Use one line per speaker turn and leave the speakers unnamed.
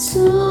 足